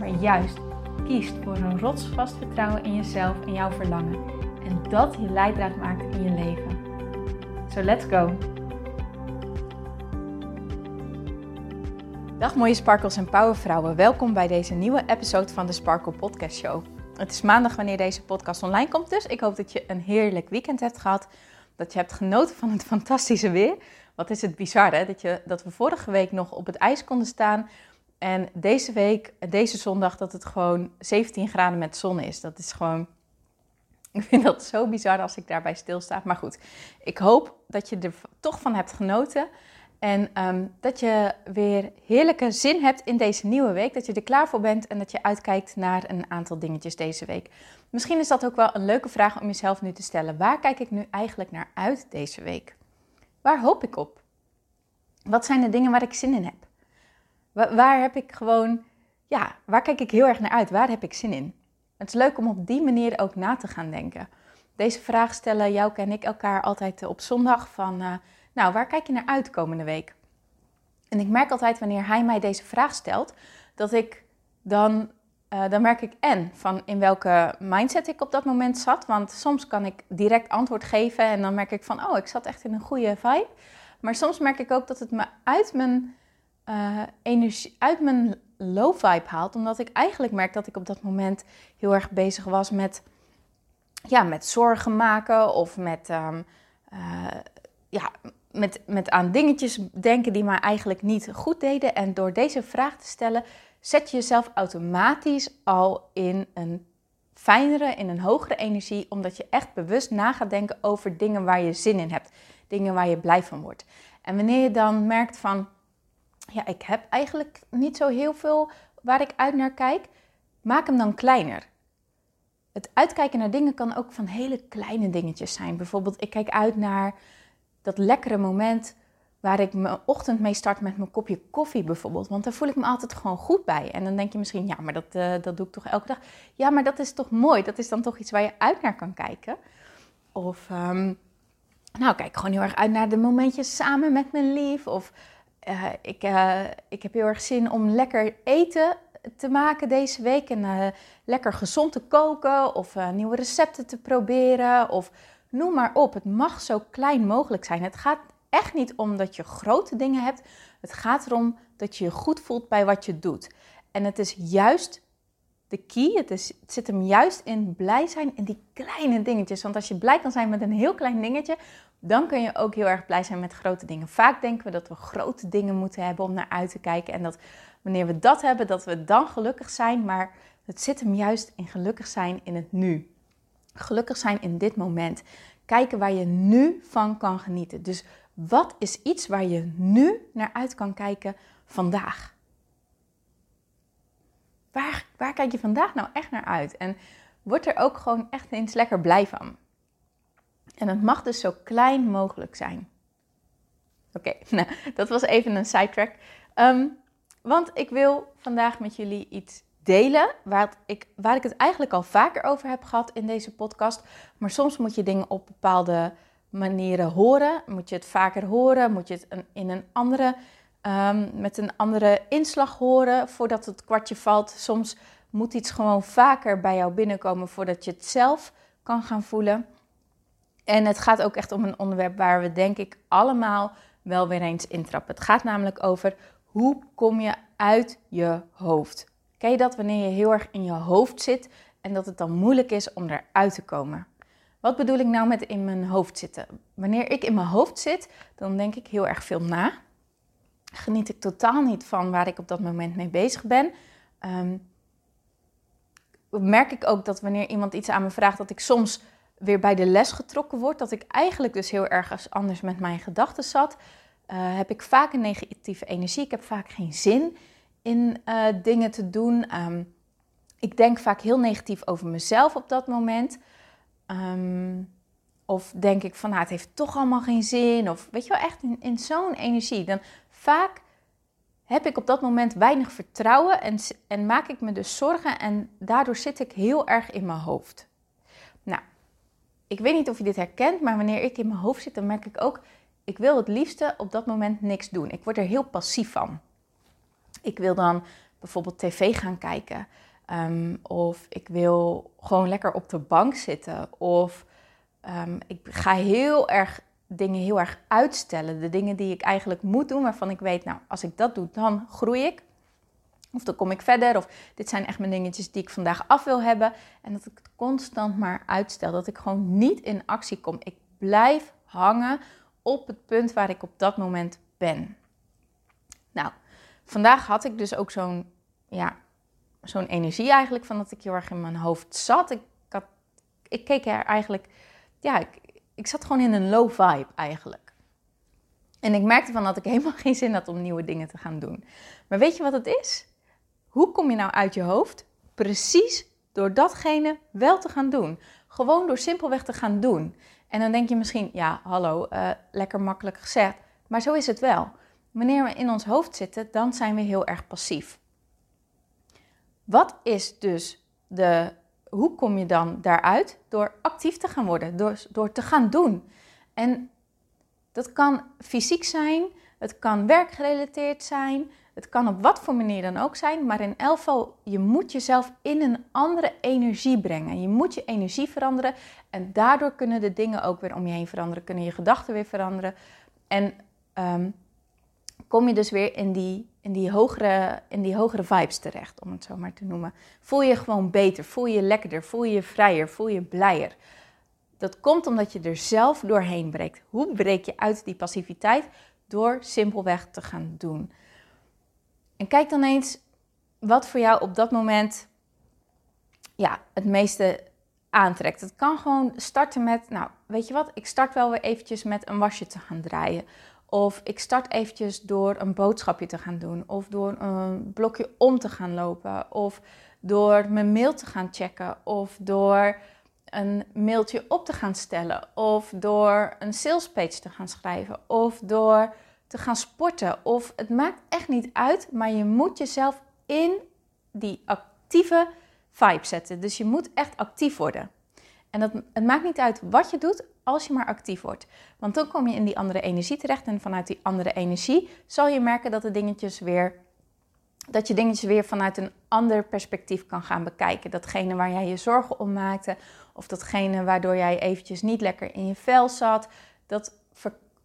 maar juist kiest voor een rotsvast vertrouwen in jezelf en jouw verlangen. En dat je leidraad maakt in je leven. So let's go! Dag mooie sparkles en powervrouwen. Welkom bij deze nieuwe episode van de Sparkle Podcast Show. Het is maandag wanneer deze podcast online komt, dus ik hoop dat je een heerlijk weekend hebt gehad. Dat je hebt genoten van het fantastische weer. Wat is het bizar hè? Dat, je, dat we vorige week nog op het ijs konden staan en deze week, deze zondag, dat het gewoon 17 graden met zon is. Dat is gewoon. Ik vind dat zo bizar als ik daarbij stilsta. Maar goed, ik hoop dat je er toch van hebt genoten. En ehm, dat je weer heerlijke zin hebt in deze nieuwe week. Dat je er klaar voor bent en dat je uitkijkt naar een aantal dingetjes deze week. Misschien is dat ook wel een leuke vraag om jezelf nu te stellen. Waar kijk ik nu eigenlijk naar uit deze week? Waar hoop ik op? Wat zijn de dingen waar ik zin in heb? Waar, heb ik gewoon, ja, waar kijk ik heel erg naar uit? Waar heb ik zin in? Het is leuk om op die manier ook na te gaan denken. Deze vraag stellen jou en ik elkaar altijd op zondag van, uh, nou, waar kijk je naar uit komende week? En ik merk altijd wanneer hij mij deze vraag stelt, dat ik dan, uh, dan merk ik en van in welke mindset ik op dat moment zat. Want soms kan ik direct antwoord geven en dan merk ik van, oh, ik zat echt in een goede vibe. Maar soms merk ik ook dat het me uit mijn uh, energie uit mijn low vibe haalt. Omdat ik eigenlijk merk dat ik op dat moment heel erg bezig was met, ja, met zorgen maken of met, um, uh, ja, met, met aan dingetjes denken die mij eigenlijk niet goed deden. En door deze vraag te stellen, zet je jezelf automatisch al in een fijnere, in een hogere energie, omdat je echt bewust na gaat denken over dingen waar je zin in hebt, dingen waar je blij van wordt. En wanneer je dan merkt van, ja, ik heb eigenlijk niet zo heel veel waar ik uit naar kijk. Maak hem dan kleiner. Het uitkijken naar dingen kan ook van hele kleine dingetjes zijn. Bijvoorbeeld, ik kijk uit naar dat lekkere moment waar ik mijn ochtend mee start met mijn kopje koffie bijvoorbeeld. Want daar voel ik me altijd gewoon goed bij. En dan denk je misschien, ja, maar dat, uh, dat doe ik toch elke dag. Ja, maar dat is toch mooi. Dat is dan toch iets waar je uit naar kan kijken. Of, um, nou, kijk gewoon heel erg uit naar de momentjes samen met mijn lief. Of uh, ik, uh, ik heb heel erg zin om lekker eten te maken deze week. En uh, lekker gezond te koken of nieuwe recepten te proberen. Of noem maar op. Het mag zo klein mogelijk zijn. Het gaat echt niet om dat je grote dingen hebt. Het gaat erom dat je je goed voelt bij wat je doet. En het is juist de key. Het, het zit hem juist in blij zijn in die kleine dingetjes. Want als je blij kan zijn met een heel klein dingetje, dan kun je ook heel erg blij zijn met grote dingen. Vaak denken we dat we grote dingen moeten hebben om naar uit te kijken. En dat wanneer we dat hebben, dat we dan gelukkig zijn. Maar het zit hem juist in gelukkig zijn in het nu. Gelukkig zijn in dit moment. Kijken waar je nu van kan genieten. Dus wat is iets waar je nu naar uit kan kijken vandaag? Waar, waar kijk je vandaag nou echt naar uit? En word er ook gewoon echt eens lekker blij van. En het mag dus zo klein mogelijk zijn. Oké, nou, dat was even een sidetrack. Um, want ik wil vandaag met jullie iets delen waar ik, waar ik het eigenlijk al vaker over heb gehad in deze podcast. Maar soms moet je dingen op bepaalde manieren horen. Moet je het vaker horen? Moet je het in een andere, um, met een andere inslag horen voordat het kwartje valt? Soms moet iets gewoon vaker bij jou binnenkomen voordat je het zelf kan gaan voelen. En het gaat ook echt om een onderwerp waar we denk ik allemaal wel weer eens intrappen. Het gaat namelijk over hoe kom je uit je hoofd. Ken je dat wanneer je heel erg in je hoofd zit en dat het dan moeilijk is om eruit te komen? Wat bedoel ik nou met in mijn hoofd zitten? Wanneer ik in mijn hoofd zit, dan denk ik heel erg veel na. Geniet ik totaal niet van waar ik op dat moment mee bezig ben. Um, merk ik ook dat wanneer iemand iets aan me vraagt, dat ik soms weer bij de les getrokken word, dat ik eigenlijk dus heel erg anders met mijn gedachten zat, uh, heb ik vaak een negatieve energie. Ik heb vaak geen zin in uh, dingen te doen. Um, ik denk vaak heel negatief over mezelf op dat moment. Um, of denk ik van, nou, het heeft toch allemaal geen zin. Of weet je wel, echt in, in zo'n energie. Dan vaak heb ik op dat moment weinig vertrouwen en, en maak ik me dus zorgen. En daardoor zit ik heel erg in mijn hoofd. Ik weet niet of je dit herkent, maar wanneer ik in mijn hoofd zit, dan merk ik ook, ik wil het liefste op dat moment niks doen. Ik word er heel passief van. Ik wil dan bijvoorbeeld tv gaan kijken. Um, of ik wil gewoon lekker op de bank zitten. Of um, ik ga heel erg dingen heel erg uitstellen. De dingen die ik eigenlijk moet doen, waarvan ik weet, nou, als ik dat doe, dan groei ik. Of dan kom ik verder. Of dit zijn echt mijn dingetjes die ik vandaag af wil hebben. En dat ik het constant maar uitstel. Dat ik gewoon niet in actie kom. Ik blijf hangen op het punt waar ik op dat moment ben. Nou, vandaag had ik dus ook zo'n ja, zo'n energie eigenlijk van dat ik heel erg in mijn hoofd zat. Ik, had, ik keek er eigenlijk, ja, ik, ik zat gewoon in een low vibe eigenlijk. En ik merkte van dat ik helemaal geen zin had om nieuwe dingen te gaan doen. Maar weet je wat het is? Hoe kom je nou uit je hoofd? Precies door datgene wel te gaan doen. Gewoon door simpelweg te gaan doen. En dan denk je misschien, ja, hallo, uh, lekker makkelijk gezegd. Maar zo is het wel. Wanneer we in ons hoofd zitten, dan zijn we heel erg passief. Wat is dus de. Hoe kom je dan daaruit? Door actief te gaan worden, door, door te gaan doen. En dat kan fysiek zijn, het kan werkgerelateerd zijn, het kan op wat voor manier dan ook zijn, maar in elk geval, je moet jezelf in een andere energie brengen. Je moet je energie veranderen en daardoor kunnen de dingen ook weer om je heen veranderen, kunnen je gedachten weer veranderen. En um, kom je dus weer in die, in, die hogere, in die hogere vibes terecht, om het zo maar te noemen. Voel je gewoon beter, voel je lekkerder, voel je vrijer, voel je blijer. Dat komt omdat je er zelf doorheen breekt. Hoe breek je uit die passiviteit? Door simpelweg te gaan doen. En kijk dan eens wat voor jou op dat moment ja, het meeste aantrekt. Het kan gewoon starten met, nou, weet je wat, ik start wel weer eventjes met een wasje te gaan draaien. Of ik start eventjes door een boodschapje te gaan doen. Of door een blokje om te gaan lopen. Of door mijn mail te gaan checken. Of door een mailtje op te gaan stellen. Of door een salespage te gaan schrijven. Of door te gaan sporten. Of het maakt echt niet uit. Maar je moet jezelf in die actieve vibe zetten. Dus je moet echt actief worden. En dat, het maakt niet uit wat je doet, als je maar actief wordt. Want dan kom je in die andere energie terecht. En vanuit die andere energie zal je merken dat de dingetjes weer. Dat je dingetjes weer vanuit een ander perspectief kan gaan bekijken. Datgene waar jij je zorgen om maakte. Of datgene waardoor jij eventjes niet lekker in je vel zat. Dat,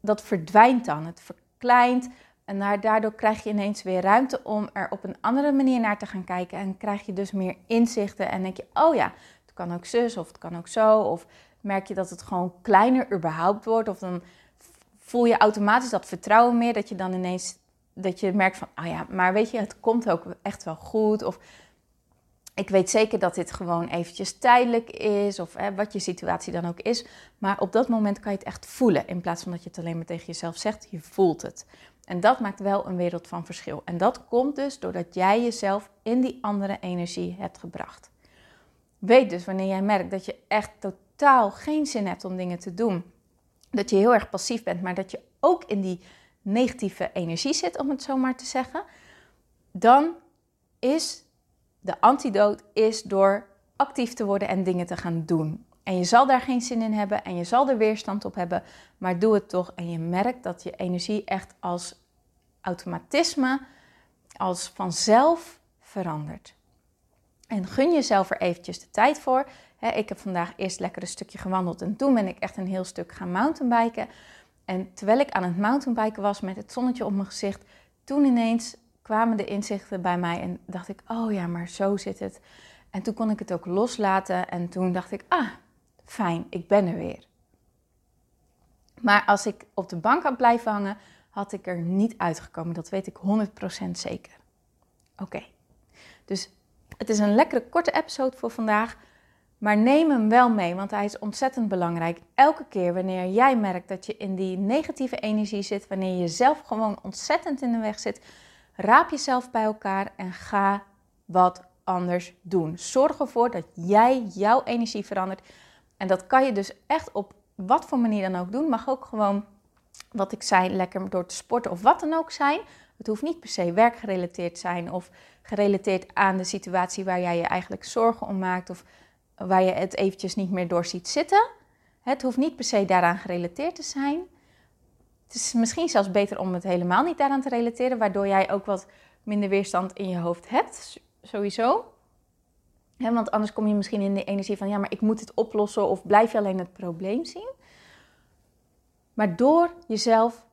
dat verdwijnt dan. Het verkleint. En daardoor krijg je ineens weer ruimte om er op een andere manier naar te gaan kijken. En krijg je dus meer inzichten. En denk je, oh ja, het kan ook zus of het kan ook zo. Of merk je dat het gewoon kleiner überhaupt wordt. Of dan voel je automatisch dat vertrouwen meer. Dat je dan ineens dat je merkt van, oh ja, maar weet je, het komt ook echt wel goed. Of ik weet zeker dat dit gewoon eventjes tijdelijk is. Of hè, wat je situatie dan ook is. Maar op dat moment kan je het echt voelen. In plaats van dat je het alleen maar tegen jezelf zegt, je voelt het. En dat maakt wel een wereld van verschil. En dat komt dus doordat jij jezelf in die andere energie hebt gebracht. Weet dus wanneer jij merkt dat je echt totaal geen zin hebt om dingen te doen, dat je heel erg passief bent, maar dat je ook in die negatieve energie zit, om het zo maar te zeggen, dan is de antidoot is door actief te worden en dingen te gaan doen. En je zal daar geen zin in hebben en je zal er weerstand op hebben, maar doe het toch en je merkt dat je energie echt als automatisme, als vanzelf verandert. En gun jezelf er eventjes de tijd voor ik heb vandaag eerst lekker een stukje gewandeld en toen ben ik echt een heel stuk gaan mountainbiken. En terwijl ik aan het mountainbiken was met het zonnetje op mijn gezicht, toen ineens kwamen de inzichten bij mij en dacht ik, oh ja, maar zo zit het. En toen kon ik het ook loslaten en toen dacht ik, ah, fijn, ik ben er weer. Maar als ik op de bank had blijven hangen, had ik er niet uitgekomen. Dat weet ik 100% zeker. Oké, dus het is een lekkere korte episode voor vandaag. Maar neem hem wel mee, want hij is ontzettend belangrijk. Elke keer wanneer jij merkt dat je in die negatieve energie zit, wanneer je zelf gewoon ontzettend in de weg zit, Raap jezelf bij elkaar en ga wat anders doen. Zorg ervoor dat jij jouw energie verandert. En dat kan je dus echt op wat voor manier dan ook doen. Mag ook gewoon, wat ik zei, lekker door te sporten of wat dan ook zijn. Het hoeft niet per se werkgerelateerd zijn of gerelateerd aan de situatie waar jij je eigenlijk zorgen om maakt of waar je het eventjes niet meer door ziet zitten. Het hoeft niet per se daaraan gerelateerd te zijn. Het is misschien zelfs beter om het helemaal niet daaraan te relateren, waardoor jij ook wat minder weerstand in je hoofd hebt, sowieso. want anders kom je misschien in de energie van, ja, maar ik moet het oplossen of blijf je alleen het probleem zien. Maar door jezelf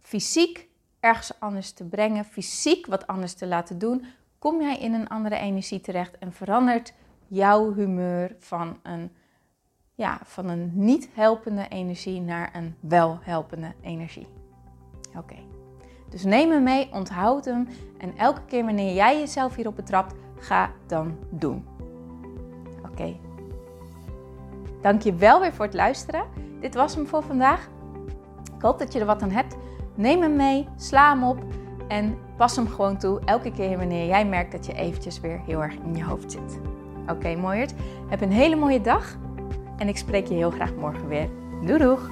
fysiek ergens anders te brengen, fysiek wat anders te laten doen, kom jij in een andere energie terecht en verandert jouw humeur van een, ja, van een niet helpende energie naar een wel helpende energie. Oké. Dus neem hem mee, onthoud hem en elke keer wanneer jij jezelf hierop betrapt, ga dan doen. Oké. Okay. Dank je wel weer voor het luisteren. Dit was hem voor vandaag. Ik hoop dat je er wat aan hebt. Neem hem mee, sla hem op en pas hem gewoon toe elke keer wanneer jij merkt dat je eventjes weer heel erg in je hoofd zit. Oké, okay. Heb een hele mooie dag en ik spreek je heel graag morgen weer. Doei doeg!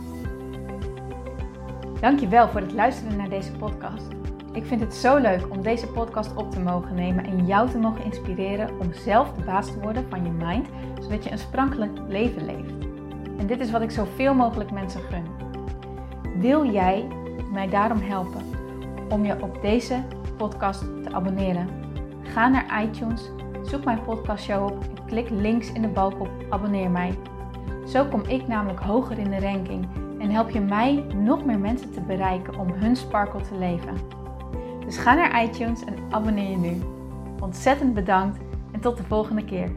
Dankjewel voor het luisteren naar deze podcast. Ik vind het zo leuk om deze podcast op te mogen nemen en jou te mogen inspireren om zelf de baas te worden van je mind, zodat je een sprankelijk leven leeft. En dit is wat ik zoveel mogelijk mensen gun. Wil jij mij daarom helpen om je op deze podcast te abonneren? Ga naar iTunes, zoek mijn podcastshow op en klik links in de balk op abonneer mij. Zo kom ik namelijk hoger in de ranking en help je mij nog meer mensen te bereiken om hun sparkle te leven. Dus ga naar iTunes en abonneer je nu. Ontzettend bedankt en tot de volgende keer.